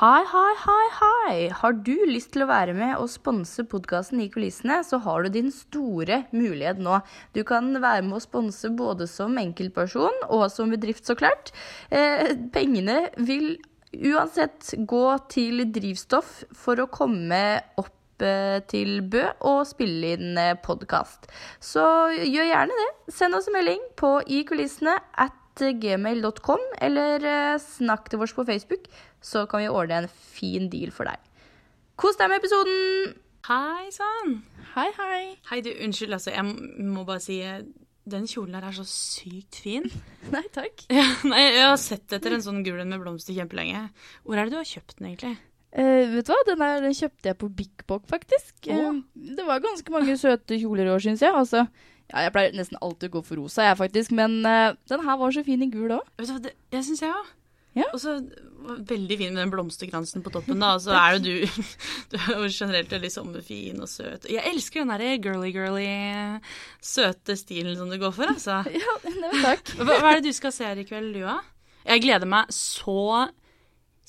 Hei, hei, hei, hei! Har du lyst til å være med og sponse podkasten I kulissene, så har du din store mulighet nå. Du kan være med å sponse både som enkeltperson og som bedrift, så klart. Eh, pengene vil uansett gå til drivstoff for å komme opp eh, til Bø og spille inn podkast. Så gjør gjerne det. Send oss en melding på ikulissene at gmail.com, eller eh, snakk til oss på Facebook, så kan vi ordne en fin deal for deg. Kos deg med episoden! Hei sann! Hei, hei. Hei, du, unnskyld, altså. Jeg må bare si eh, Den kjolen her er så sykt fin. Nei, takk. Ja, nei, jeg har sett etter en sånn gul en med blomster kjempelenge. Hvor er det du har kjøpt den, egentlig? Eh, vet du hva, den, er, den kjøpte jeg på Big Bok, faktisk. Oh. Eh, det var ganske mange søte kjoler i år, syns jeg. Altså, ja, jeg pleier nesten alltid å gå for rosa, jeg, faktisk. Men uh, den her var så fin i gul òg. Det, det, syns jeg òg. Ja. Og så veldig fin med den blomsterkransen på toppen, da. Så er jo du Du er jo generelt veldig sommerfin og søt. Jeg elsker den derre girly-girly, søte stilen som du går for, altså. Ja, nei, takk. Hva, hva er det du skal se her i kveld, du, da? Jeg gleder meg så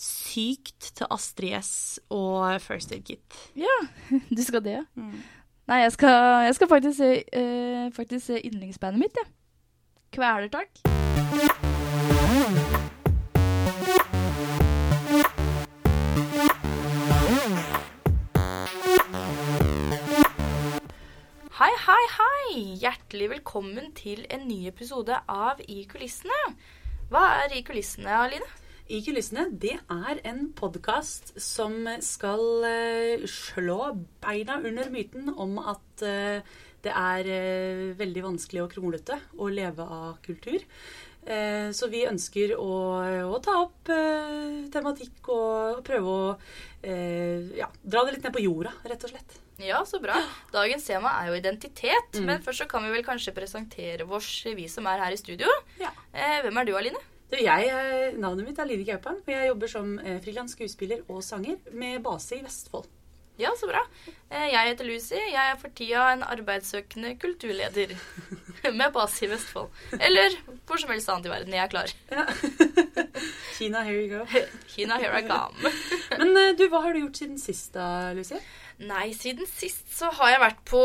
sykt til Astrid S og First Aid Kit. Ja, du skal det, ja. Mm. Nei, jeg skal, jeg skal faktisk se, uh, se yndlingsbandet mitt, jeg. Ja. Kvelertak. Hei, hei, hei! Hjertelig velkommen til en ny episode av I kulissene. Hva er I kulissene, Aline? I kulissene, det er en podkast som skal eh, slå beina under myten om at eh, det er eh, veldig vanskelig og kronglete å leve av kultur. Så vi ønsker å, å ta opp tematikk og, prøve å eh, ja, dra det litt ned på jorda, rett og slett. Ja, så bra. Dagens tema er jo identitet. Mm. Men først så kan vi vel kanskje presentere oss, vi som er her i studio. Ja. Eh, hvem er du, Aline? Du, jeg, navnet mitt er Line Kaupan, og jeg jobber som eh, frilans skuespiller og sanger med base i Vestfold. Ja, så bra. Eh, jeg heter Lucy. Jeg er for tida en arbeidssøkende kulturleder. Med base i Vestfold. Eller hvor som helst annet i verden. Jeg er klar. Ja. Kina, here you go. Kina, here I come. Men eh, du, hva har du gjort siden sist da, Lucy? Nei, siden sist så har jeg vært på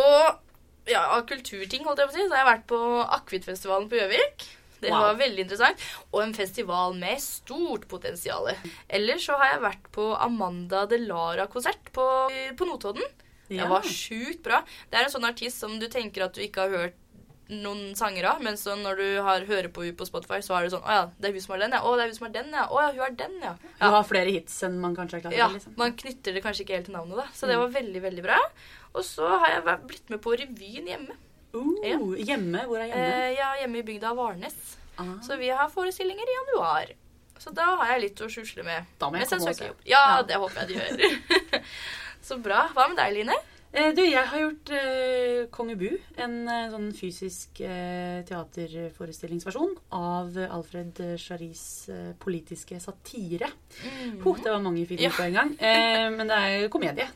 ja, av kulturting, holdt jeg på å si. Så har jeg vært på Akevittfestivalen på Gjøvik. Det Wow. var veldig interessant. Og en festival med stort potensial. Ellers så har jeg vært på Amanda Delara-konsert på, på Notodden. Det var sjukt bra. Det er en sånn artist som du tenker at du ikke har hørt noen sanger av, men så når du har, hører på henne på Spotify, så er det sånn Å ja, det er hun som har den, ja. Å, det er hun som har den, ja. Å ja, hun har den, ja. Du har flere hits enn man kanskje er klar over? Ja, liksom. man knytter det kanskje ikke helt til navnet, da. Så det var veldig, veldig bra. Og så har jeg blitt med på revyen hjemme. Uh, Ja. Hjemme? Hvor er hjemme? Eh, ja, hjemme i bygda Varnes. Ah, Så vi har forestillinger i januar. Så da har jeg litt å susle med. da må jeg Mens komme og søker jobb. Ja, Ja. det håper jeg du gjør. så bra. Hva med deg, Line? Eh, du, jeg har gjort eh, Konge Bu, en eh, sånn fysisk eh, teaterforestillingsversjon av Alfred Charis eh, politiske satire. Huh, det var mange fine Ja. på en gang. Eh, men det er komedie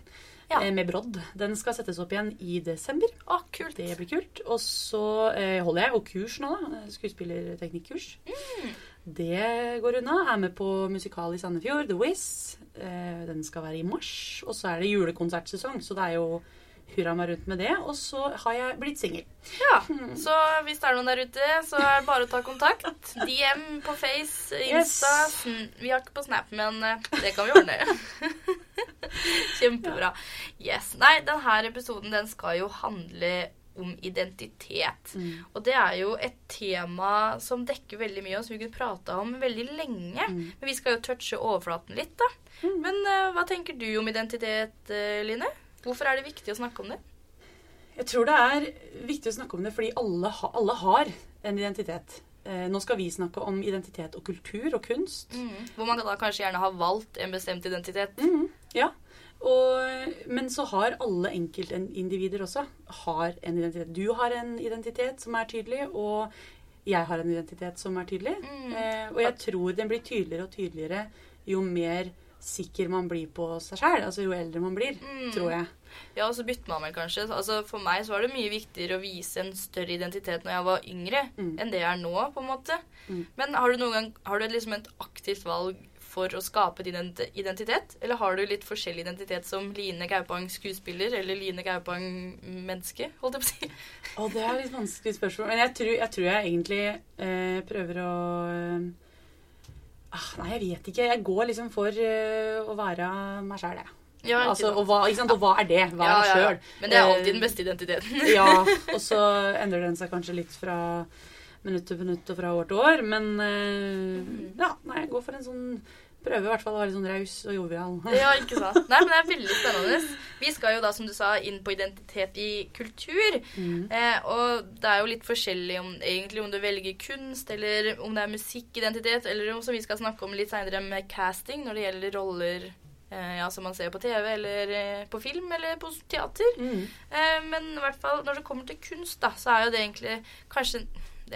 Ja. eh, med brodd. Den skal settes opp igjen i desember. Å, kult. Det blir kult. Og så eh, holder jeg jo kurs nå, da. Skuespillerteknikkurs. Det går unna. Er med på musikal i Sandefjord, The Wiz. Eh, den skal være i mars. Og så er det julekonsertsesong, så det er jo hurra meg rundt med det. Og så har jeg blitt singel. Ja, så hvis det er noen der ute, så er det bare å ta kontakt. DM på Face, Insta. Yes. Vi har ikke på Snap, men eh, det kan vi ordne. Kjempebra. Yes. Nei, denne episoden den skal jo handle om identitet. Mm. Og det er jo et tema som dekker veldig mye, og som vi kunne prata om veldig lenge. Mm. Men vi skal jo touche overflaten litt, da. Men uh, hva tenker du om identitet, eh, Line? Hvorfor er det viktig å snakke om det? Jeg tror det er viktig å snakke om det fordi alle, ha, alle har en identitet. Eh, nå skal vi snakke om identitet og kultur og kunst. Hvor man da kanskje gjerne har valgt en bestemt identitet. Mm, ja. Og, men så har alle enkeltindivider også har en identitet. Du har en identitet som er tydelig, og jeg har en identitet som er tydelig. Mm. Eh, og jeg tror den blir tydeligere og tydeligere jo mer sikker man blir på seg sjæl. Altså jo eldre man blir, Mm. tror jeg. Ja, og så bytter man vel kanskje. Altså For meg så var det mye viktigere å vise en større identitet når jeg var yngre, Mm. enn det jeg er nå, på en måte. Mm. Men har du noen gang Har du liksom et aktivt valg for å skape din identitet? Eller har du litt forskjellig identitet som Line Gaupang skuespiller eller Line Gaupang menneske? holdt jeg på å si? Å, det er litt vanskelig spørsmål. Men jeg tror jeg, tror jeg egentlig eh, prøver å eh, ah, Nei, jeg vet ikke. Jeg går liksom for uh, å være meg sjæl, jeg. Ja, Altså, og, hva, og hva er det? Hva er Ja, ja, sjøl? Men det er Eh, alltid den beste identiteten. ja, og så endrer den seg kanskje litt fra minutt til minutt og fra år til år. Men eh, ja, nei, jeg går for en sånn Prøver i hvert fall å være litt sånn raus og jovial. Ja, ikke sant. Nei, men det er veldig spennende. Vi skal jo da, som du sa, inn på identitet i kultur. Mm. Eh, og det er jo litt forskjellig om, egentlig om du velger kunst, eller om det er musikkidentitet, eller om, som vi skal snakke om litt seinere, med casting når det gjelder roller eh, ja, som man ser på TV, eller eh, på film, eller på teater. Mm. Eh, men i hvert fall når det kommer til kunst, da, så er jo det egentlig kanskje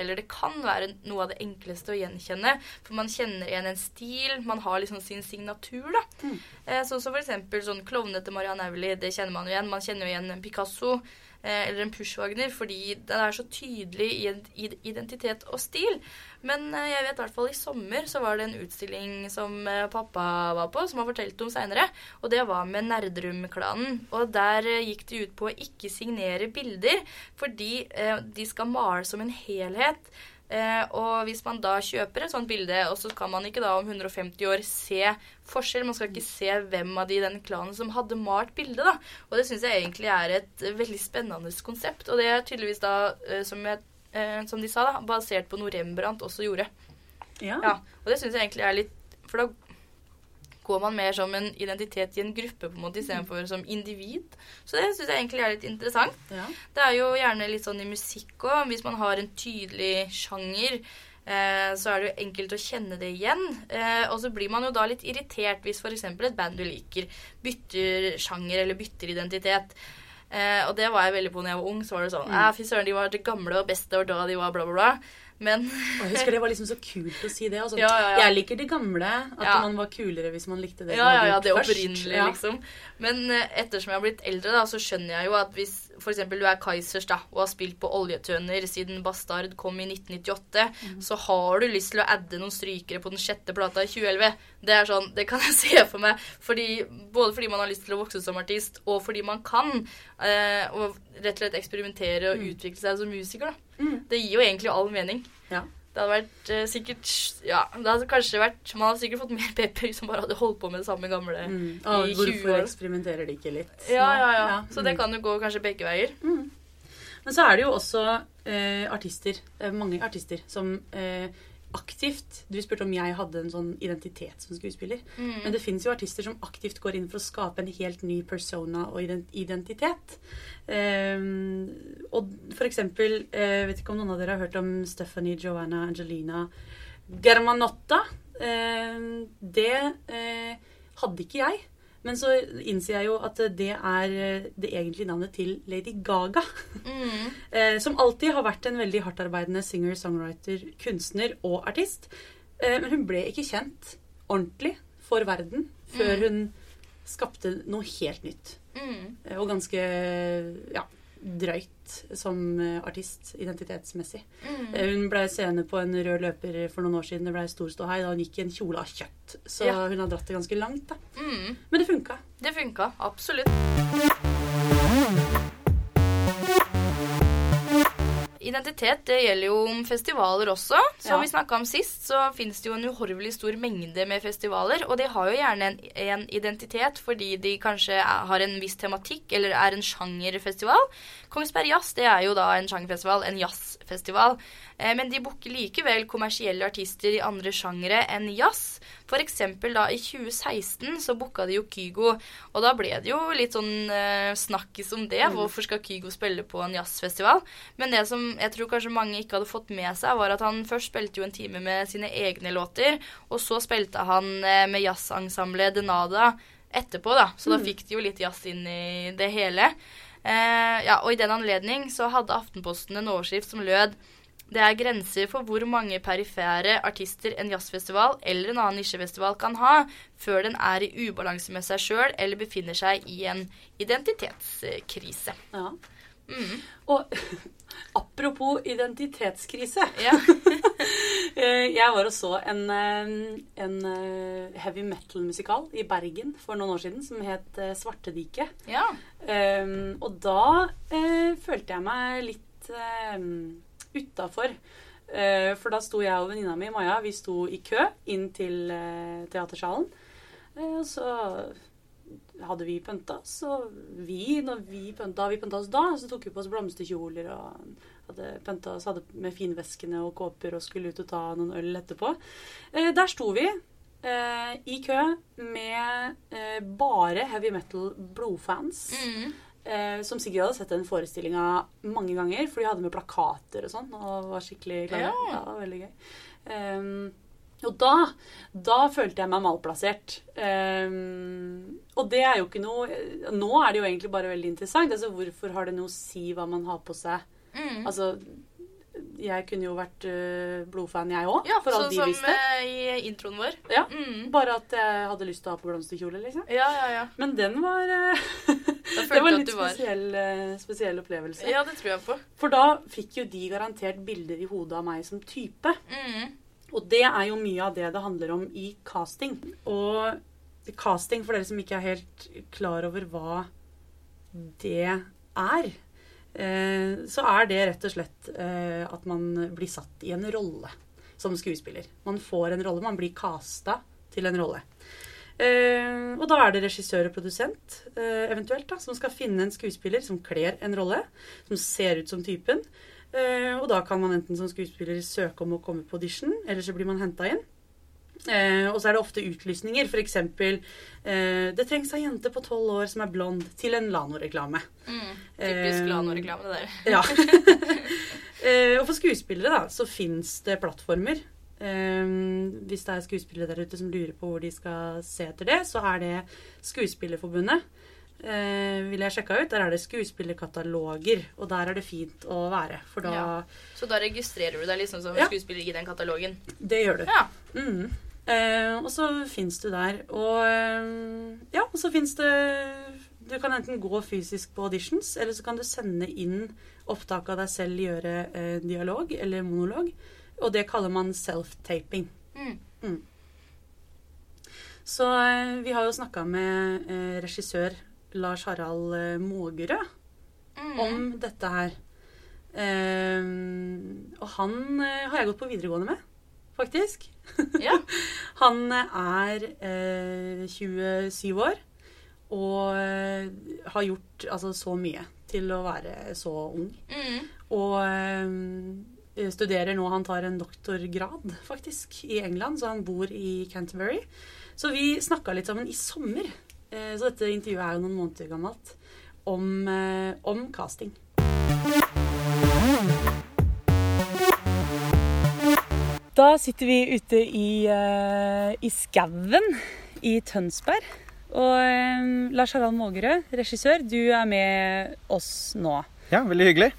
eller det kan være noe av det enkleste å gjenkjenne. For man kjenner igjen en stil. Man har liksom sin signatur, da. Mm. Eh, sånn som for eksempel sånn klovnete Marianne Aulie. Det kjenner man jo igjen. Man kjenner jo igjen Picasso eller en Pushwagner fordi den er så tydelig i identitet og stil. Men eh, jeg vet i hvert fall i sommer så var det en utstilling som eh, pappa var på, som han fortalte om seinere. Og det var med Nerdrum-klanen. Og der eh, gikk de ut på å ikke signere bilder fordi eh, de skal male som en helhet. Eh, og hvis man da kjøper et sånt bilde, og så kan man ikke da om 150 år se forskjell, man skal ikke se hvem av de i den klanen som hadde malt bildet, da. Og det syns jeg egentlig er et veldig spennende konsept. Og det er tydeligvis da, eh, som, jeg, eh, som de sa, da, basert på noe Rembrandt også gjorde. Ja. Ja, og det syns jeg egentlig er litt For da går man mer som en identitet i en gruppe på en måte istedenfor som individ. Så det syns jeg egentlig er litt interessant. Ja. Det er jo gjerne litt sånn i musikk òg. Hvis man har en tydelig sjanger, eh, så er det jo enkelt å kjenne det igjen. Eh, og så blir man jo da litt irritert hvis f.eks. et band du liker, bytter sjanger eller bytter identitet. Eh, og det var jeg veldig på når jeg var ung. Så var det sånn Mm. eh, Fy søren, de var det gamle og beste, og da de var bla, bla, bla. Men Og jeg husker det var liksom så kult å si det. Altså. Ja, ja, ja. Jeg liker det gamle. At man var kulere hvis man likte det Ja, ja, ja, det opprinnelige, liksom. Men eh, ettersom jeg har blitt eldre, da, så skjønner jeg jo at hvis f.eks. du er Kaizers da, og har spilt på oljetønner siden Bastard kom i 1998, mm. så har du lyst til å adde noen strykere på den sjette plata i 2011. Det er sånn, det kan jeg se for meg. Fordi, både fordi man har lyst til å vokse som artist, og fordi man kan. Eh, og rett og slett eksperimentere og utvikle seg som musiker. da. Mm. Det gir jo egentlig all mening. Ja. Det hadde vært eh, sikkert Ja, det hadde kanskje vært Man hadde sikkert fått mer pepper hvis man bare hadde holdt på med det samme gamle. Mm. ah, I 20 hvorfor år. eksperimenterer de ikke litt? Ja, ja, ja, ja. Så det mm. kan jo gå kanskje begge veier. Mm. Men så er det jo også eh, artister, det er mange artister, som eh, aktivt Du spurte om jeg hadde en sånn identitet som skuespiller. Mm. Men det fins jo artister som aktivt går inn for å skape en helt ny persona og identitet. Um, og for eksempel jeg Vet ikke om noen av dere har hørt om Stephanie Joanna Angelina Germanotta. Ehm, det uh, hadde ikke jeg. Men så innser jeg jo at det er eh, det egentlige navnet til Lady Gaga. Mm. Eh, som alltid har vært en veldig hardtarbeidende singer, songwriter, kunstner og artist. Eh, men hun ble ikke kjent ordentlig for verden før Mm. hun skapte noe helt nytt. Mm. Og ganske ja, drøyt som eh, artist, identitetsmessig. Mm. Eh, hun ble seende på en rød løper for noen år siden. Det ble stor ståhei da hun gikk i en kjole av kjøtt. Så Ja. hun har dratt det ganske langt. da. Mm. Men det funka. Det funka. Absolutt. Identitet det gjelder jo om festivaler også. Som Ja. vi snakka om sist, så fins det jo en uhorvelig stor mengde med festivaler. Og de har jo gjerne en, en identitet fordi de kanskje er, har en viss tematikk eller er en sjangerfestival. Kongsberg Jazz det er jo da en sjangerfestival, en jazzfestival. Eh, men de booker likevel kommersielle artister i andre sjangere enn jazz. For eksempel da i 2016 så booka de jo Kygo, og da ble det jo litt sånn eh, snakkis om det. Hvorfor skal Kygo spille på en jazzfestival? Men det som jeg tror kanskje mange ikke hadde fått med seg, var at han først spilte jo en time med sine egne låter, og så spilte han eh, med jazzensemblet Denada etterpå, da. Så da fikk de jo litt jazz inn i det hele. Eh, ja, og i den anledning så hadde Aftenposten en overskrift som lød det er grenser for hvor mange perifere artister en jazzfestival eller en annen nisjefestival kan ha, før den er i ubalanse med seg sjøl eller befinner seg i en identitetskrise. Ja. Mm. Og apropos identitetskrise. Ja. Eh, Jeg var og så en, eh, en eh, heavy metal-musikal i Bergen for noen år siden som het Svartediket. Ja. Um, og da uh, følte jeg meg litt um, utafor. Eh, for da sto jeg og venninna mi Maja vi sto i kø inn til eh, teatersalen. Eh, og så hadde vi pynta oss, og vi, vi pynta, da vi pynta oss da, så tok vi på oss blomsterkjoler og hadde pynta oss hadde med finveskene og kåper og skulle ut og ta noen øl etterpå. Der sto vi i kø med bare heavy metal blodfans. Mm. Eh, som sikkert hadde sett den forestillinga mange ganger, for de hadde med plakater og sånn. Og var skikkelig klare. Ja. Det var veldig gøy. Um, og da, da følte jeg meg malplassert. Um, og det er jo ikke noe Nå er det jo egentlig bare veldig interessant. Altså, hvorfor har det noe å si hva man har på seg? Mm. Altså, jeg kunne jo vært uh, blodfan, jeg òg, Ja, for alt sånn de som visste. eh, i introen vår. Ja, Mm. Bare at jeg hadde lyst til å ha på blomsterkjole, liksom. Ja, ja, ja. Men den var uh, Det var en litt var spesiell, øh, spesiell opplevelse. Ja, det tror jeg på. For da fikk jo de garantert bilder i hodet av meg som type. Mm. Og det er jo mye av det det handler om i casting. Og casting, for dere som ikke er helt klar over hva det er, eh, så er det rett og slett eh, at man blir satt i en rolle som skuespiller. Man får en rolle, man blir casta til en rolle. Eh, og da er det regissør og produsent eh, eventuelt da, som skal finne en skuespiller som kler en rolle, som ser ut som typen. Eh, og da kan man enten som skuespiller søke om å komme på audition, eller så blir man henta inn. Eh, og så er det ofte utlysninger. F.eks. Eh, det trengs ei jente på tolv år som er blond, til en Lano-reklame. Mm. Typisk Eh, Lano-reklame, det der. Ja. eh, og for skuespillere da, så fins det plattformer. Eh, hvis det er skuespillere der ute som lurer på hvor de skal se etter det, så er det Skuespillerforbundet. Uh, vil jeg sjekka ut. Der er det skuespillerkataloger, og der er det fint å være. For da Ja. Så da registrerer du deg liksom som Ja. skuespiller i den katalogen. Det gjør du. Ja. Mm. Uh, og så fins du der. Og uh, ja, og så fins det Du kan enten gå fysisk på auditions, eller så kan du sende inn opptak av deg selv, gjøre eh, dialog eller monolog. Og det kaller man self-taping. Mm. Så eh, vi har jo snakka med eh, regissør Lars Harald Mågerø Mm. om dette her. Eh, og han eh, har jeg gått på videregående med, faktisk. Ja. Han er eh, 27 år og eh, har gjort altså, så mye til å være så ung. Mm. Og eh, studerer nå Han tar en doktorgrad, faktisk, i England, så han bor i Canterbury. Så vi snakka litt sammen i sommer, eh, så dette intervjuet er jo noen måneder gammelt, om, eh, om casting. Da sitter vi ute i, i skauen i Tønsberg. Og eh, Lars Harald Mågerø, regissør, du er med oss nå. Ja, veldig hyggelig.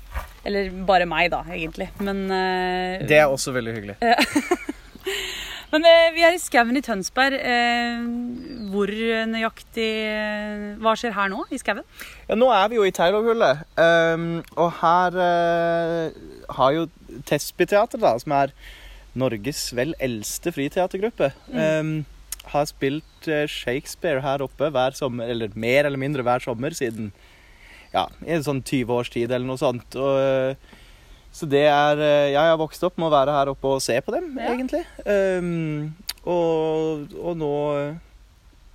Eller bare meg, da, egentlig. Men, uh, Det er også veldig hyggelig. men uh, vi er i skauen i Tønsberg. Uh, hvor nøyaktig Hva skjer her nå, i skauen? Ja, nå er vi jo i Taylorhullet, um, og her har jo Tesby Teater, da, som er Norges vel eldste friteatergruppe, um, har spilt Shakespeare her oppe hver sommer, eller mer eller mindre hver sommer siden ja, i en sånn 20 års tid eller noe sånt. Og, eh, så det er Ja, Jeg har vokst opp med å være her oppe og se på dem, Ja. egentlig. Um, og, og nå,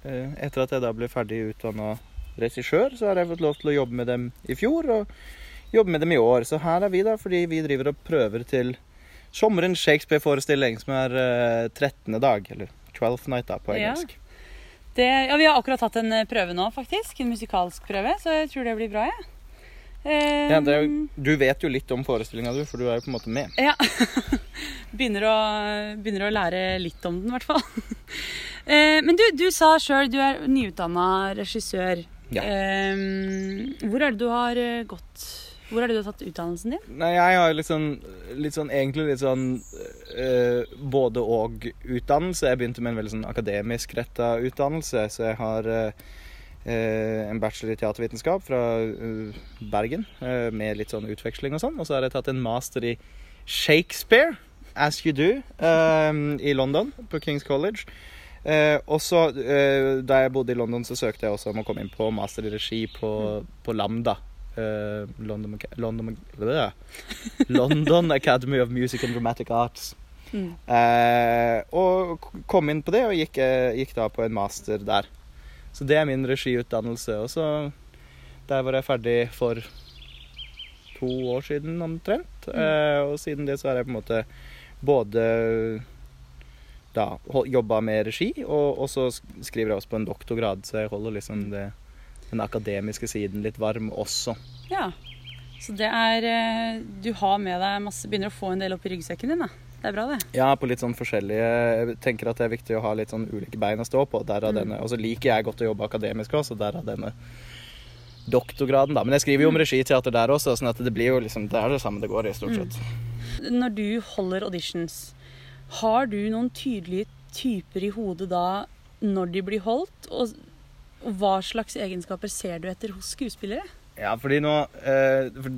eh, etter at jeg da ble ferdig utdanna regissør, så har jeg fått lov til å jobbe med dem i fjor og jobbe med dem i år. Så her er vi da fordi vi driver og prøver til sommerens Shakespeare-forestilling, som er eh, 13. dag, eller 12th night da, på Ja. Det, ja, Vi har akkurat hatt en eh, prøve nå, faktisk. En musikalsk prøve. Så jeg tror det blir bra, jeg. Ja, Um, ja, jo- du vet jo litt om forestillinga, du, for du er jo på en måte med. Ja. begynner, å, begynner å lære litt om den, i hvert fall. Eh, men du, du sa sjøl du er nyutdanna regissør. Ja. Eh, hvor er det du har eh, gått Hvor har du tatt utdannelsen din? Nei, jeg har litt sånn, litt sånn egentlig litt sånn eh, både og-utdannelse. Jeg begynte med en veldig sånn akademisk retta utdannelse, så jeg har eh, en bachelor i teatervitenskap fra eh, Bergen, med litt sånn utveksling og sånn. Og så har jeg tatt en master i Shakespeare As You Do i London, på Kings College. Eh, og så, eh, Da jeg bodde i London, så søkte jeg også om å komme inn på master i regi på, på Lambda. Eh, London, London, London Academy of Music and Dramatic Arts. Mm. Eh, og kom inn på det, og gikk, eh, gikk da på en master der. Så det er min regiutdannelse. Og så Der var jeg ferdig for to år siden omtrent. Eh, og siden det så har jeg på en måte både da jobba med regi, og, og så skriver jeg også på en doktorgrad, så jeg holder liksom det, den akademiske siden litt varm også. Ja. Så det er eh, Du har med deg masse Begynner å få en del opp i ryggsekken din, da. Det er bra, det. Ja, på litt sånn forskjellige Jeg tenker at det er viktig å ha litt sånn ulike bein å stå på. Derav denne. Og så liker jeg godt å jobbe akademisk også, derav denne doktorgraden, da. Men jeg skriver jo om regiteater der også, sånn at det blir jo liksom Det er det samme det går i, stort sett. Når du holder auditions, har du noen tydelige typer i hodet da når de blir holdt? Og hva slags egenskaper ser du etter hos skuespillere? Ja, fordi nå eh, for,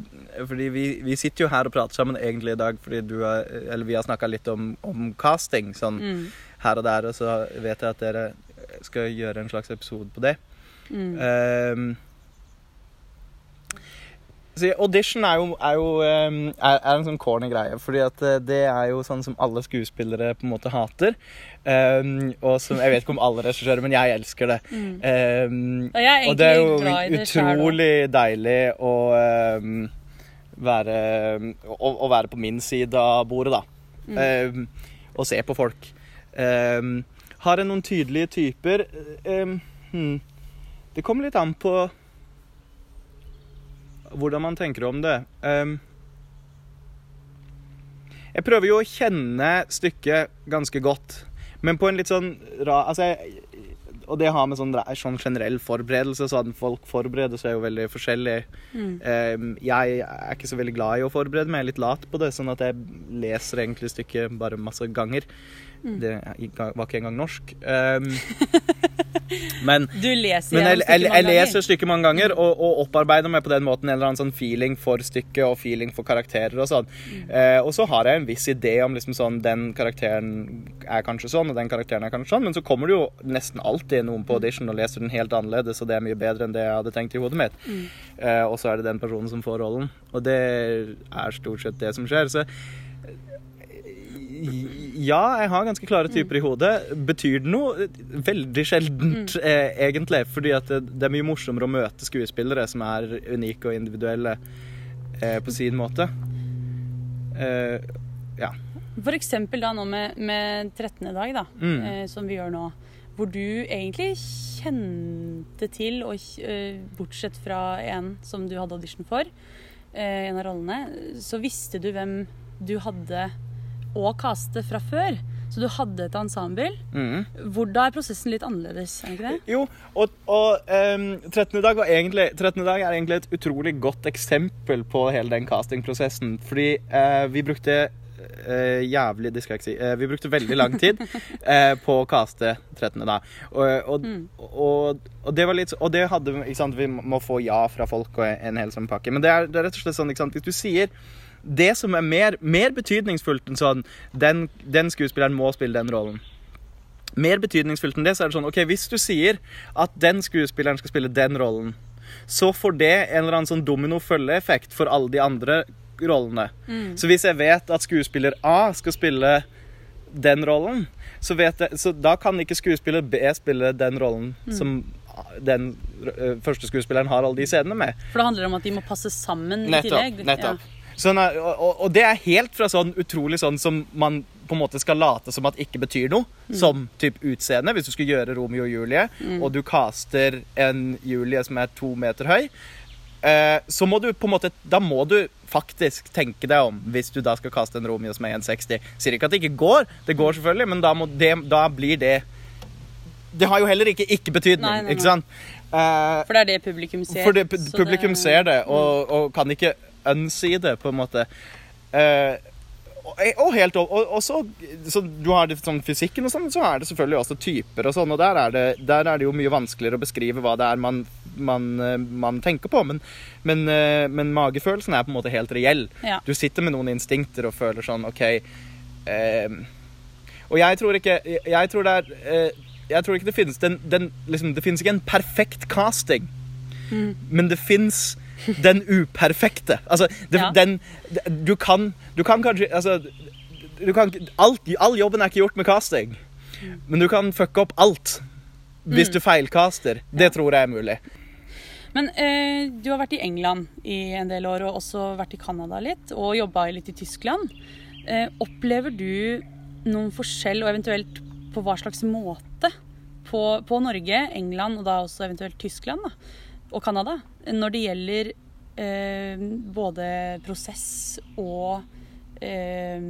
Fordi vi, vi sitter jo her og prater sammen egentlig i dag fordi du har Eller vi har snakka litt om, om casting sånn Mm. her og der, og så vet jeg at dere skal gjøre en slags episode på det. Mm. Så audition er jo, er jo ehm, er, er en sånn corny greie, fordi at eh, det er jo sånn som alle skuespillere på en måte hater. Um, og som Jeg vet ikke om alle regissører, men jeg elsker det. Mm. Um, Og jeg og det er jo det utrolig deilig å um, være å, å være på min side av bordet, da. Mm. Ehm, og se på folk. Ehm, har jeg noen tydelige typer? Ehm, hmm. Det kommer litt an på hvordan man tenker om det. Ehm, jeg prøver jo å kjenne stykket ganske godt, men på en litt sånn rar altså Og det har med sånn, sånn generell forberedelse sånn Folk forbereder seg jo veldig forskjellig. Mm. Ehm, jeg er ikke så veldig glad i å forberede meg, jeg er litt lat på det, sånn at jeg leser egentlig stykket bare masse ganger. Mm. Det var ikke engang norsk. Um, men Du leser men jeg, jeg, jeg, jeg leser stykket mange ganger og, og opparbeider meg på den måten en eller annen sånn feeling for stykket og feeling for karakterer og sånn. Mm. Uh, og så har jeg en viss idé om liksom sånn den karakteren er kanskje sånn, og den karakteren er kanskje sånn, men så kommer det jo nesten alltid noen Mm. på audition og leser den helt annerledes, og det er mye bedre enn det jeg hadde tenkt i hodet mitt. Mm. Uh, og så er det den personen som får rollen. Og det er stort sett det som skjer. Så ja, jeg har ganske klare typer i hodet. Betyr det noe? Veldig sjeldent, eh, egentlig. Fordi det, det er mye morsommere å møte skuespillere som er unike og individuelle eh, på sin måte. Eh, ja. For eksempel da nå med, med 13. dag, da, Mm. eh, som vi gjør nå. Hvor du egentlig kjente til, og, eh, bortsett fra en som du hadde audition for, eh, en av rollene, så visste du hvem du hadde å kaste fra før. Så du hadde et ensemble. Mm. Hvor da er prosessen litt annerledes, er ikke det? Jo, og, og um, 13. dag var egentlig 13. dag er egentlig et utrolig godt eksempel på hele den castingprosessen. Fordi uh, vi brukte uh, jævlig Det skal jeg ikke si. Eh, vi brukte veldig lang tid på å caste 13. dag. Og, og, Mm. og, og det var litt Og det hadde Vi må få ja fra folk og en hel sånn pakke. Men det er, det er rett og slett sånn ikke sant, Hvis du sier det som er mer, mer betydningsfullt enn sånn den, den skuespilleren må spille den rollen mer betydningsfullt enn det, så er det sånn OK, hvis du sier at den skuespilleren skal spille den rollen, så får det en eller annen sånn domino-følgeeffekt for alle de andre rollene. Mm. Så hvis jeg vet at skuespiller A skal spille den rollen, så, vet jeg, så da kan ikke skuespiller B spille den rollen Mm. som den ø, første skuespilleren har alle de scenene med. For det handler om at de må passe sammen i Nettopp. tillegg. nettopp. Sånn, og, og, det er helt fra sånn utrolig sånn som man på en måte skal late som at ikke betyr noe, som typ utseende. Hvis du skulle gjøre Romeo og Julie, og du caster en Julie som er to meter høy, eh, så må du på en måte Da må du faktisk tenke deg om hvis du da skal kaste en Romeo som er 1,60. Sier ikke at det ikke går, det går selvfølgelig, men da, det, da blir det Det har jo heller ikke ikke-betydning, ikke sant? Eh, For det er det publikum ser. for det, publikum det- ser det, og, og kan ikke unsee det, på en måte. Eh, og, og helt og, og så, så Du har det sånn fysikken, og sånn, så er det selvfølgelig også typer. og sånn, og Der er det, der er det jo mye vanskeligere å beskrive hva det er man, man, eh, man tenker på. Men, men, eh, men magefølelsen er på en måte helt reell. Ja. Du sitter med noen instinkter og føler sånn OK, eh, Og jeg tror ikke Jeg, tror det er eh, Jeg tror ikke det finnes den, den liksom, Det finnes ikke en perfekt casting, men det fins den uperfekte. Altså, det, Ja. den Du kan Du kan kanskje Altså du kan, alt, all jobben er ikke gjort med casting, men du kan fucke opp alt hvis du feilcaster. Det tror jeg er mulig. Men eh, du har vært i England i en del år, og også vært i Canada litt, og jobba litt i Tyskland. Eh, opplever du noen forskjell, og eventuelt på hva slags måte, på, på Norge, England og da også eventuelt Tyskland da, og Canada, når det gjelder eh, både prosess og eh,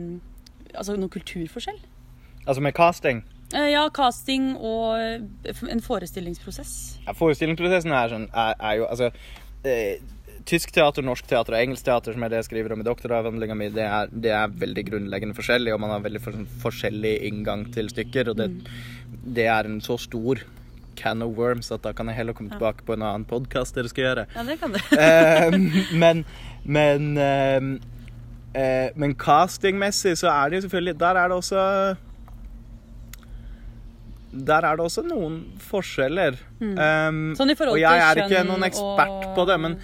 altså noen kulturforskjell? Altså med casting. Eh, ja, casting og eh, en forestillingsprosess. Ja, Forestillingsprosessen er, sånn, er, er jo altså eh, Tysk teater, norsk teater og engelsk teater, som er det jeg skriver om i doktoravhandlinga mi, det det er veldig grunnleggende forskjellig, og man har veldig for, forskjellig inngang til stykker. Og det, det er en så stor can of worms at da kan jeg heller komme tilbake på en annen podkast dere skal gjøre. Ja, det kan du. Eh, men men uh, uh, Men castingmessig så er det jo selvfølgelig Der er det også Der er det også noen forskjeller. Um, Sånn i forhold til kjønn og jeg er ikke noen ekspert og- på det, men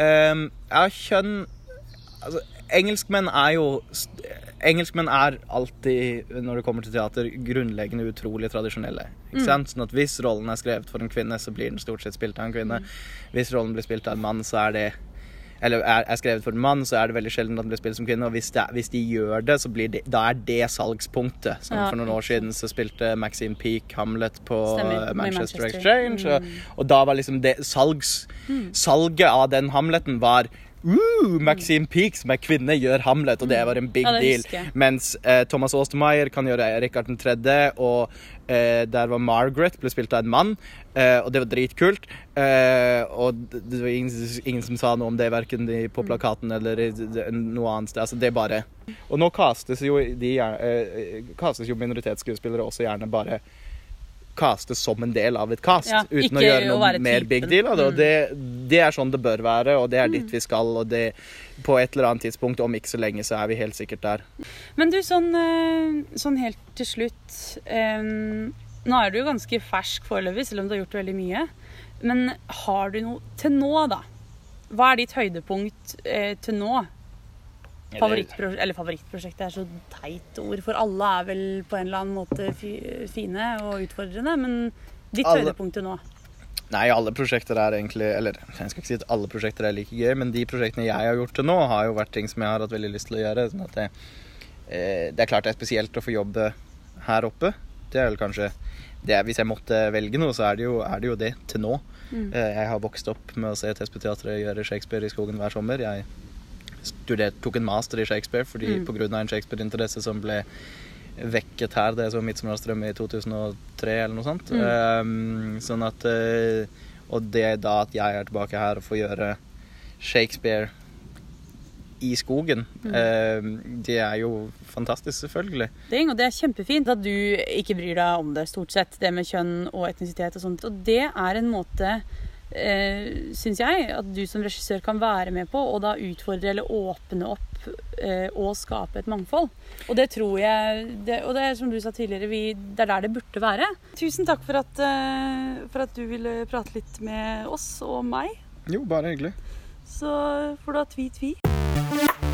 um, ja, kjønn Altså, engelskmenn er jo Engelskmenn er alltid, når det kommer til teater, grunnleggende utrolig tradisjonelle. Ikke sant? Sånn at Hvis rollen er skrevet for en kvinne, så blir den stort sett spilt av en kvinne. Hvis rollen blir spilt av en mann, så er det eller er, er skrevet for en mann, så er det veldig sjelden at den blir spilt som kvinne. Og hvis, det, hvis de gjør det, så blir det, da er det salgspunktet. Som Ja. For noen år siden så spilte Maxine Peake Hamlet på eh, Manchester, Manchester. Exchange. Og, og da var liksom det salgs, Salget av den Hamleten var Uh, Maxine Peake som er kvinne, gjør Hamlet, og det var en big Ja, deal. Mens eh, Thomas Austermeyer kan gjøre Rikard 3., og eh, der var Margaret, ble spilt av en mann, eh, og det var dritkult. Eh, og det, var ingen, ingen som sa noe om det, verken de på plakaten eller noe annet sted. Altså, det er bare Og nå kastes jo, de, gjer- eh, jo minoritetsskuespillere også gjerne bare castes som en del av et cast, Ja, uten å gjøre noe mer big deal av det. Mm. det, det er sånn det bør være, og det er dit vi skal. Og det, på et eller annet tidspunkt, om ikke så lenge, så er vi helt sikkert der. Men du, sånn, eh, sånn helt til slutt um, Nå er du jo ganske fersk foreløpig, selv om du har gjort veldig mye. Men har du noe til nå, da? Hva er ditt høydepunkt eh, til nå? Favorittprosjekt, eller favorittprosjekt er så teit ord, for alle er vel på en eller annen måte fine og utfordrende. Men ditt Alle- høydepunkt til nå? Nei, alle prosjekter er egentlig Eller jeg skal ikke si at alle prosjekter er like gøy, men de prosjektene jeg har gjort til nå, har jo vært ting som jeg har hatt veldig lyst til å gjøre. Sånn det, eh, det er klart det er spesielt å få jobbe her oppe. Det er vel kanskje det Hvis jeg måtte velge noe, så er det jo, er det, jo det til nå. Mm. Eh, jeg har vokst opp med å se Tespeteatret gjøre Shakespeare i skogen hver sommer. Jeg studerte, tok en master i Shakespeare fordi Mm. av en Shakespeare-interesse som ble vekket her det er som Midtsommernstrøm i 2003 eller noe sånt. Mm. Um, sånn at eh, Og det er da at jeg er tilbake her og får gjøre Shakespeare i skogen, Mm. eh, det er jo fantastisk, selvfølgelig. og det er kjempefint at du ikke bryr deg om det, stort sett. Det med kjønn og etnisitet og sånt. Og det er en måte, eh, syns jeg, at du som regissør kan være med på, og da utfordre eller åpne opp eh, og skape et mangfold. Og det tror jeg det, Og det er som du sa tidligere, vi, det er der det burde være. Tusen takk for at, eh, for at du ville prate litt med oss og meg. Jo, bare hyggelig. Så får du ha tvi-tvi.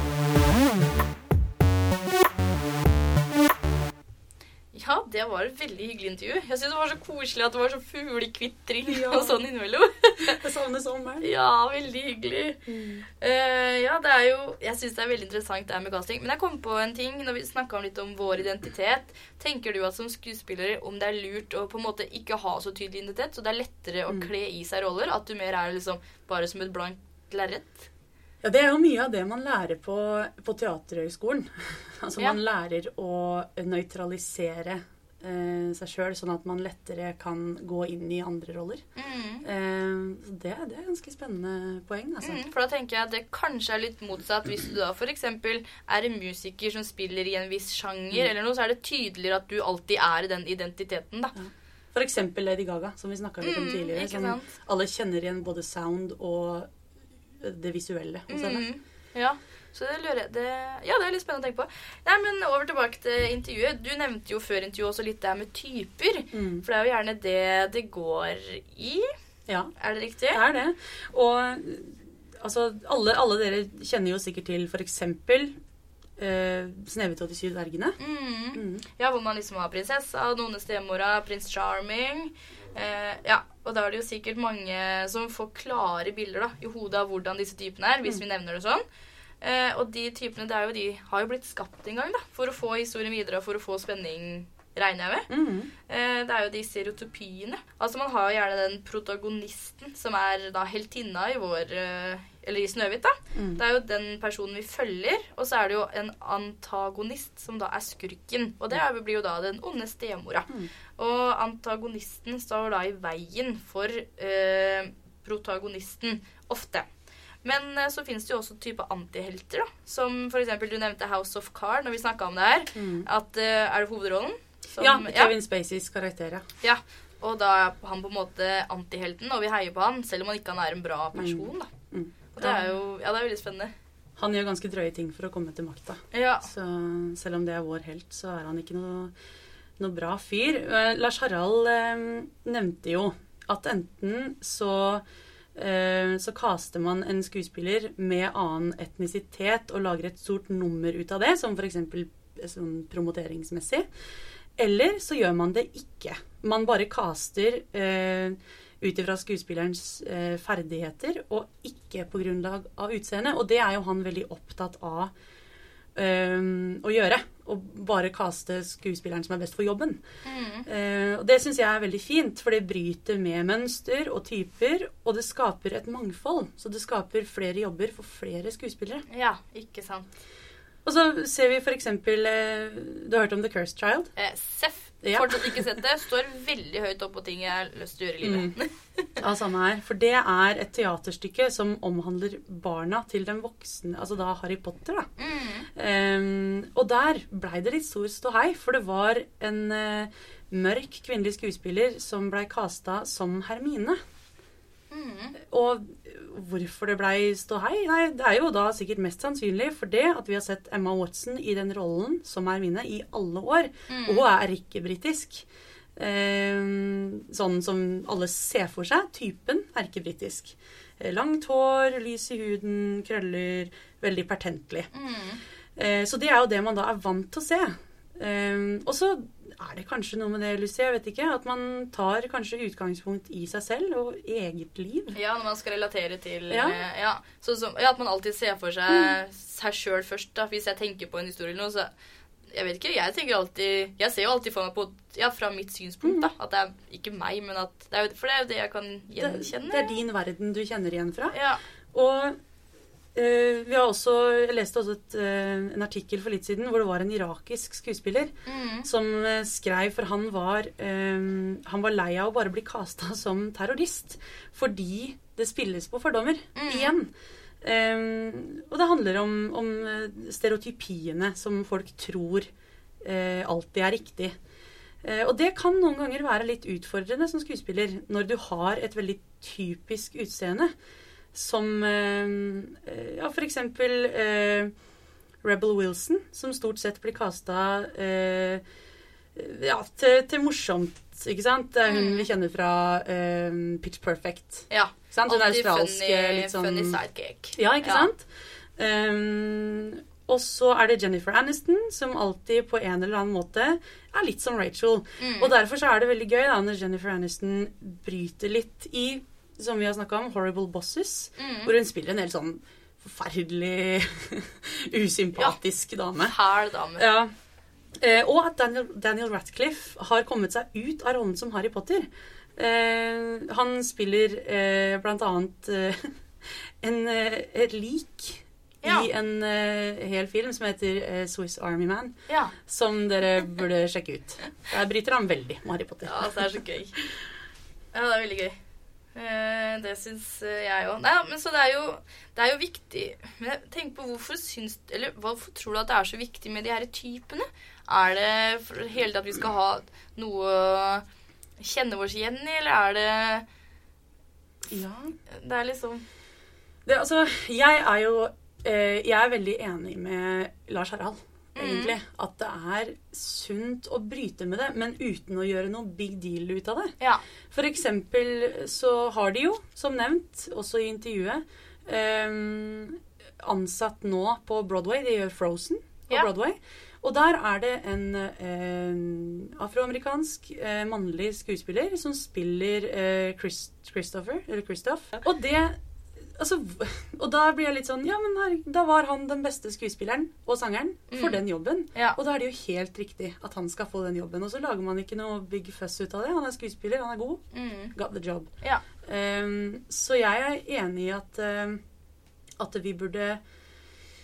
Ja, det var et veldig hyggelig intervju. Jeg synes det var så koselig at det var så fuglekvitring Ja. og sånn innimellom. Jeg savner sommeren. Ja, veldig hyggelig. Eh, ja, det er jo Jeg syns det er veldig interessant det her med casting. Men jeg kom på en ting når vi snakka litt om vår identitet. Tenker du at som skuespiller om det er lurt å på en måte ikke ha så tydelig identitet, så det er lettere å Mm. kle i seg roller? At du mer er liksom bare som et blankt lerret? Ja, Det er jo mye av det man lærer på, på Teaterhøgskolen. altså Ja. Man lærer å nøytralisere eh, seg sjøl, sånn at man lettere kan gå inn i andre roller. Mm. Eh, så det, det er ganske spennende poeng. altså. Mm, for da tenker jeg at det kanskje er litt motsatt. Hvis du da f.eks. er en musiker som spiller i en viss sjanger, eller noe, så er det tydeligere at du alltid er i den identiteten, da. For eksempel Lady Gaga, som vi snakka litt om Mm, tidligere. Som alle kjenner igjen både sound og det visuelle hos henne. Mm. Ja, så det lurer jeg det, Ja, det er litt spennende å tenke på. Nei, men over tilbake til intervjuet. Du nevnte jo før intervjuet også litt det her med typer. Mm. For det er jo gjerne det det går i. Ja, Er det riktig? det er det. Og altså, alle, alle dere kjenner jo sikkert til for eksempel eh, Snehvit og de syv dvergene. Mm. Mm. Ja, hvor man liksom har prinsessa, noen stemora, prins Charming. Eh, ja, og da er det jo sikkert mange som får klare bilder da, i hodet av hvordan disse typene er, hvis vi nevner det sånn. Eh, og de typene det er jo, de har jo blitt skapt en gang da, for å få historien videre og for å få spenning, regner jeg med. Mm. Eh, det er jo de stereotypiene. Altså Man har jo gjerne den protagonisten som er da heltinna i vår eh, Eller i Snøhvit, da. Mm. Det er jo den personen vi følger, og så er det jo en antagonist, som da er skurken. Og det blir jo da den onde stemora. Mm. Og antagonisten står da i veien for eh, protagonisten, ofte. Men eh, så finnes det jo også type antihelter, da. Som f.eks. du nevnte House of Car når vi snakka om det her. Mm. At uh, Er det hovedrollen? Som- Ja, Kevin Spaceys karakter, ja. ja. Og da er han på en måte antihelten, og vi heier på han, selv om han ikke han er en bra person. da. Mm. Og det er jo ja, det er veldig spennende. Han gjør ganske drøye ting for å komme til makta. Ja. Så selv om det er vår helt, så er han ikke noe, noe bra fyr. Eh, Lars Harald eh, nevnte jo at enten så eh, så caster man en skuespiller med annen etnisitet og lager et stort nummer ut av det, som f.eks. Sånn promoteringsmessig. Eller så gjør man det ikke. Man bare caster eh, ut ifra skuespillerens eh, ferdigheter, og ikke på grunnlag av utseende. Og det er jo han veldig opptatt av eh, å gjøre. Å bare caste skuespilleren som er best for jobben. Mm. Eh, og det syns jeg er veldig fint, for det bryter med mønster og typer. Og det skaper et mangfold. Så det skaper flere jobber for flere skuespillere. ja, ikke sant. Og så ser vi f.eks. Eh, du har hørt om The Cursed Child? Eh, Seff. Ja. Fortsatt ikke sett det. Står veldig høyt opp på ting jeg har lyst til å gjøre i livet. Ja, samme her. For det er et teaterstykke som omhandler barna til den voksne, altså da Harry Potter, da. Mm. Um, og der blei det litt stor ståhei, for det var en uh, mørk kvinnelig skuespiller som blei kasta som Hermine. Mm. Og hvorfor det blei ståhei? Nei, det er jo da sikkert mest sannsynlig for det at vi har sett Emma Watson i den rollen som er mine, i alle år, Mm. og er ikke britisk. Ehm, sånn som alle ser for seg. Typen er ikke britisk. Eh, Langt hår, lys i huden, krøller. Veldig pertentlig. Mm. Eh, Så det er jo det man da er vant til å se. Eh, Og så er det kanskje noe med det, Lucy, jeg vet ikke, at man tar kanskje utgangspunkt i seg selv og eget liv. Ja, når man skal relatere til Ja. eh, ja. Så, så, ja, At man alltid ser for seg seg sjøl først. da. Hvis jeg tenker på en historie eller noe, så Jeg vet ikke, jeg tenker alltid Jeg ser jo alltid for meg på Ja, fra mitt synspunkt, da. At det er ikke meg, men at det er, For det er jo det jeg kan gjenkjenne. det er din verden du kjenner igjen fra. Ja. Og vi har også, jeg leste også et, eh, en artikkel for litt siden hvor det var en irakisk skuespiller Mm. som eh, skrev For han var, um, han var lei av å bare bli kasta som terrorist fordi det spilles på fordommer. Mm. Igjen. Um, og det handler om, om eh, stereotypiene som folk tror uh, alltid er riktig. Uh, og det kan noen ganger være litt utfordrende som skuespiller når du har et veldig typisk utseende. Som eh, ja, for eksempel eh, Rebel Wilson, som stort sett blir kasta eh, ja, til, til morsomt, ikke sant? Det er hun Mm. vi kjenner fra Pitch Perfect. ja. Sant? Hun Alltid australske, funny, litt sånn funny sidekick. ja, ikke Ja. sant? Um, og så er det Jennifer Aniston, som alltid på en eller annen måte er litt som Rachel. Mm. Og derfor så er det veldig gøy da, når Jennifer Aniston bryter litt i, som vi har snakka om, Horrible Bosses, Mm. hvor hun spiller en helt sånn forferdelig usympatisk dame. Fæl dame. Ja. Eh, og at Daniel, Daniel Ratcliffe har kommet seg ut av rollen som Harry Potter. Eh, han spiller eh, blant annet eh, en, eh, et lik Ja. i en eh, hel film som heter Swiss Army Man, Ja. som dere burde sjekke ut. Der bryter han veldig med Harry Potter. Ja, altså, det er så gøy. Ja, det er veldig gøy. Eh, det syns eh, jeg òg. Nei, men så det er jo Det er jo viktig Men tenk på hvorfor syns Eller hvorfor tror du at det er så viktig med de her typene? Er det for hele tatt at vi skal ha noe å kjenne oss igjen i, eller er det Ja. Det er liksom Det, altså, jeg er jo Eh, jeg er veldig enig med Lars Harald, egentlig. At det er sunt å bryte med det, men uten å gjøre noe big deal ut av det. Ja. For eksempel så har de jo, som nevnt, også i intervjuet, um, ansatt nå på Broadway. De gjør Frozen på Ja. Broadway. Og der er det en eh, afroamerikansk eh, mannlig skuespiller som spiller eh, Chris, Christopher, eller Christoph. Og det Altså, og da blir jeg litt sånn Ja, men her, da var han den beste skuespilleren og sangeren for Mm. den jobben. Ja. Og da er det jo helt riktig at han skal få den jobben. Og så lager man ikke noe big fuss ut av det. Han er skuespiller, han er god. Mm. Got the job. Ja. Um, så jeg er enig i at, uh, at vi burde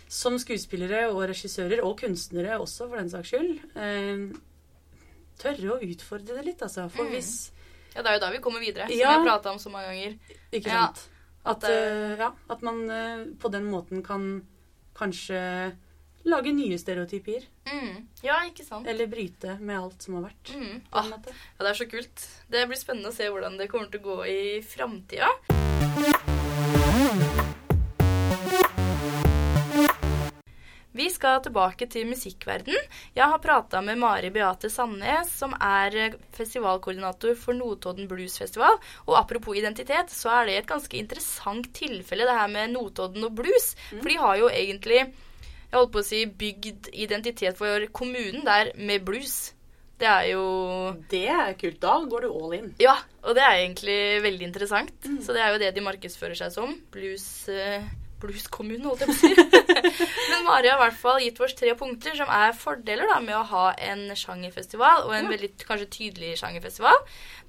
som skuespillere og regissører, og kunstnere også for den saks skyld, um, tørre å utfordre det litt, altså. For Mm. hvis ja, det er jo da vi kommer videre, som Ja. jeg har prata om så mange ganger. Ikke sant? At, At, uh, ja, at man uh, på den måten kan kanskje lage nye stereotypier. Mm. Ja, ikke sant? Eller bryte med alt som har vært. Mm. Ah, ja, det er så kult. Det blir spennende å se hvordan det kommer til å gå i framtida. Vi skal tilbake til musikkverden. Jeg har prata med Mari Beate Sandnes, som er eh, festivalkoordinator for Notodden Blues Festival. Og apropos identitet, så er det et ganske interessant tilfelle, det her med Notodden og blues. For de har jo egentlig, jeg holdt på å si, bygd identitet for kommunen der med blues. Det er jo Det er kult. Da går du all in. ja, og det er egentlig veldig interessant. Så det er jo det de markedsfører seg som. Blues, eh, blueskommune, holdt jeg på å si. Men Mari har i hvert fall gitt oss tre punkter som er fordeler da, med å ha en sjangerfestival, og en Ja. veldig kanskje tydelig sjangerfestival.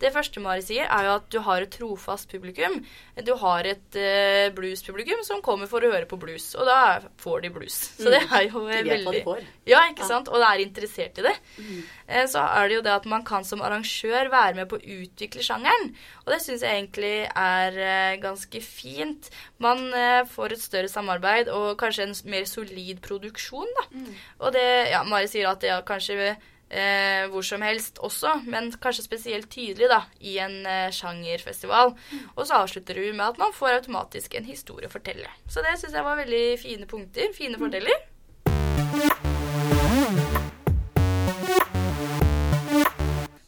Det første Mari sier, er jo at du har et trofast publikum. Du har et uh, bluespublikum som kommer for å høre på blues, og da får de blues. Så det er jo De vet hva veldig de får. ja, ikke Ja. sant? Og det er interessert i det. Mm. Eh, Så er det jo det at man kan som arrangør være med på å utvikle sjangeren. Og det syns jeg egentlig er uh, ganske fint. Man får et større samarbeid og kanskje en mer solid produksjon, da. Mm. Og det Ja, Mari sier at det er kanskje eh, hvor som helst også, men kanskje spesielt tydelig da, i en eh, sjangerfestival. Og så avslutter hun med at man får automatisk en historie å fortelle. Så det syns jeg var veldig fine punkter. Fine forteller.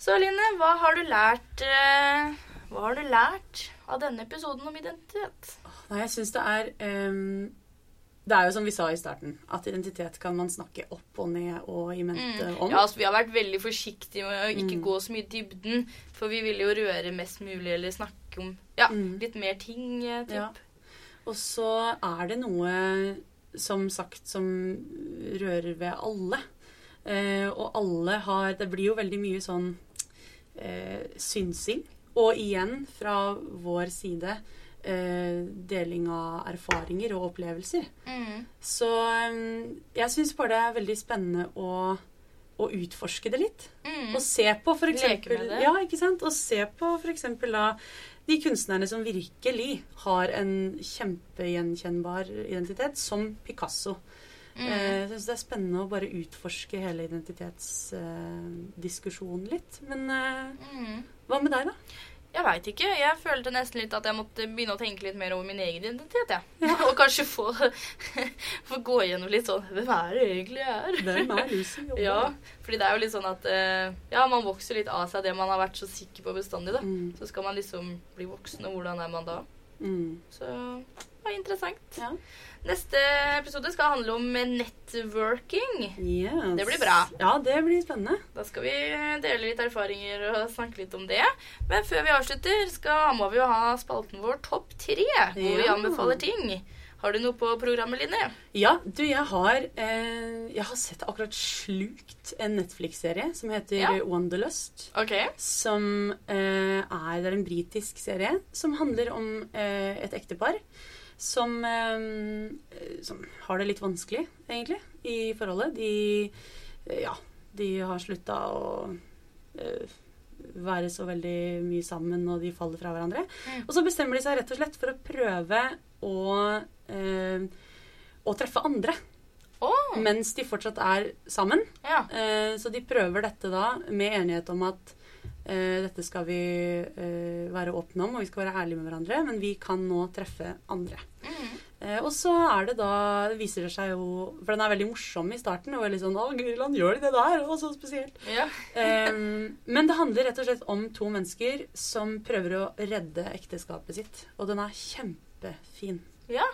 Så Line, hva har du lært eh, Hva har du lært av denne episoden om identitet? Nei, jeg syns det er ehm, Det er jo som vi sa i starten, at identitet kan man snakke opp og ned og i mente om. Ja, altså, vi har vært veldig forsiktige med å ikke Mm. gå så mye i dybden, for vi ville jo røre mest mulig eller snakke om ja, Mm. litt mer ting. eh, typ. Ja. Og så er det noe, som sagt, som rører ved alle. Eh, og alle har Det blir jo veldig mye sånn eh, synsing. Og igjen, fra vår side, eh, deling av erfaringer og opplevelser. Mm. Så eh, jeg syns bare det er veldig spennende å, å utforske det litt. Mm. Og se på for Leke eksempel med det. Ja, ikke sant? Og se på eksempel da de kunstnerne som virkelig har en kjempegjenkjennbar identitet, som Picasso. Mm. Eh, Jeg syns det er spennende å bare utforske hele identitetsdiskusjonen litt. Men eh, Mm. hva med deg, da? Jeg veit ikke. Jeg følte nesten litt at jeg måtte begynne å tenke litt mer over min egen identitet. jeg. Og kanskje få, få gå gjennom litt sånn Hvem er det egentlig jeg er? Hvem er Lucy? Ja, fordi det er jo litt sånn at eh, Ja, man vokser litt av seg det man har vært så sikker på bestandig, da. Mm, Så skal man liksom bli voksen, og hvordan er man da? mm, Så det var interessant. ja. Neste episode skal handle om networking. Yes. Det blir bra. Ja, det blir spennende. Da skal vi dele litt erfaringer og snakke litt om det. Men før vi avslutter, skal, må vi jo ha spalten vår Topp tre, hvor vi anbefaler ting. Har du noe på programmet, Line? Ja, du, jeg har, eh, jeg har sett akkurat slukt en Netflix-serie som heter Ja. Wanderlust. Okay. Som eh, er, det er en britisk serie som handler om eh, et ektepar som, eh, som har det litt vanskelig, egentlig, i forholdet. De, eh, ja, de har slutta å eh, være så veldig mye sammen, og de faller fra hverandre. Mm. Og så bestemmer de seg rett og slett for å prøve å, eh, å treffe andre Oh. mens de fortsatt er sammen. ja. Eh, så de prøver dette da med enighet om at dette skal vi eh, være åpne om, og vi skal være ærlige med hverandre, men vi kan nå treffe andre. Mm. Eh, og så er det da viser det seg jo For den er veldig morsom i starten. Og veldig sånn 'Å, Guriland, gjør de det der?' Og så spesielt. Ja. um, men det handler rett og slett om to mennesker som prøver å redde ekteskapet sitt. Og den er kjempefin. ja.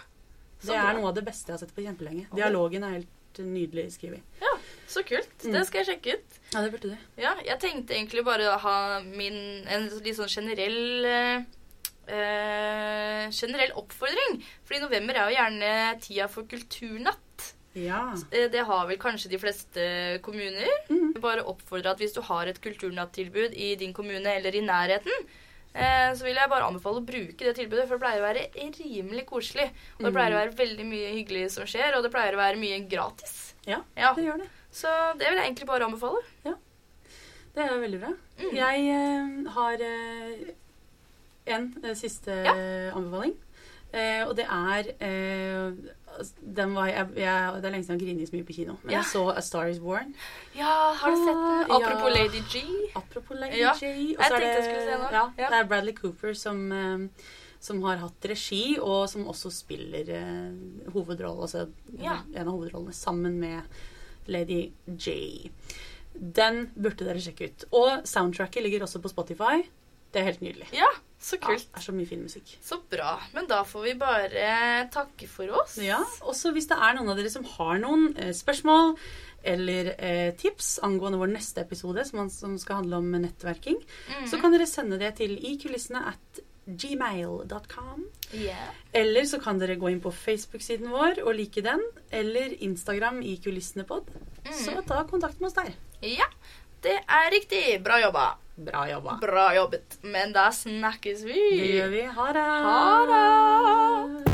Det er noe av det beste jeg har sett på kjempelenge. Dialogen er helt nydelig skrevet. Ja, så kult. Mm. Det skal jeg sjekke ut. Ja, det burde du. Ja, jeg tenkte egentlig bare å ha min en litt sånn generell eh, eh, generell oppfordring. Fordi november er jo gjerne tida for kulturnatt. Ja. Eh, Det har vel kanskje de fleste kommuner. Mm. Bare oppfordre at hvis du har et kulturnattilbud i din kommune eller i nærheten, eh, så vil jeg bare anbefale å bruke det tilbudet, for det pleier å være rimelig koselig. Og det pleier å være veldig mye hyggelig som skjer, og det pleier å være mye gratis. Ja, Ja, det gjør det. Så det vil jeg egentlig bare anbefale. Ja. Det er veldig bra. Mm. Jeg eh, har eh, en eh, siste Ja. anbefaling. Eh, og det er eh, altså, den var, jeg, jeg, Det er lenge siden jeg har grinet så mye på kino. Men Ja. jeg så A Star Is Born. Ja, har du sett den? Ah, Apropos ja. Lady G. Apropos Lady Ja, G. Og så er det-. Ja. Det er Bradley Cooper som, eh, som har hatt regi, og som også spiller uh, hovedrolle, altså en av hovedrollene, sammen med Lady J. Den burde dere sjekke ut. Og soundtracket ligger også på Spotify. Det er helt nydelig. Ja, så Ja, kult. det er så mye fin musikk. Så bra. Men da får vi bare takke for oss. Ja, Også hvis det er noen av dere som har noen eh, spørsmål eller eh, tips angående vår neste episode, som, som skal handle om nettverking, mm. så kan dere sende det til ikulissene at gmail.com. Yeah. Eller så kan dere gå inn på Facebook-siden vår og like den, eller Instagram i kulissene-pod. Så ta kontakt med oss der. ja, det er riktig. Bra jobba. Bra jobba. Bra jobbet. Men da snakkes vi. Det gjør vi. Ha det. Ha det.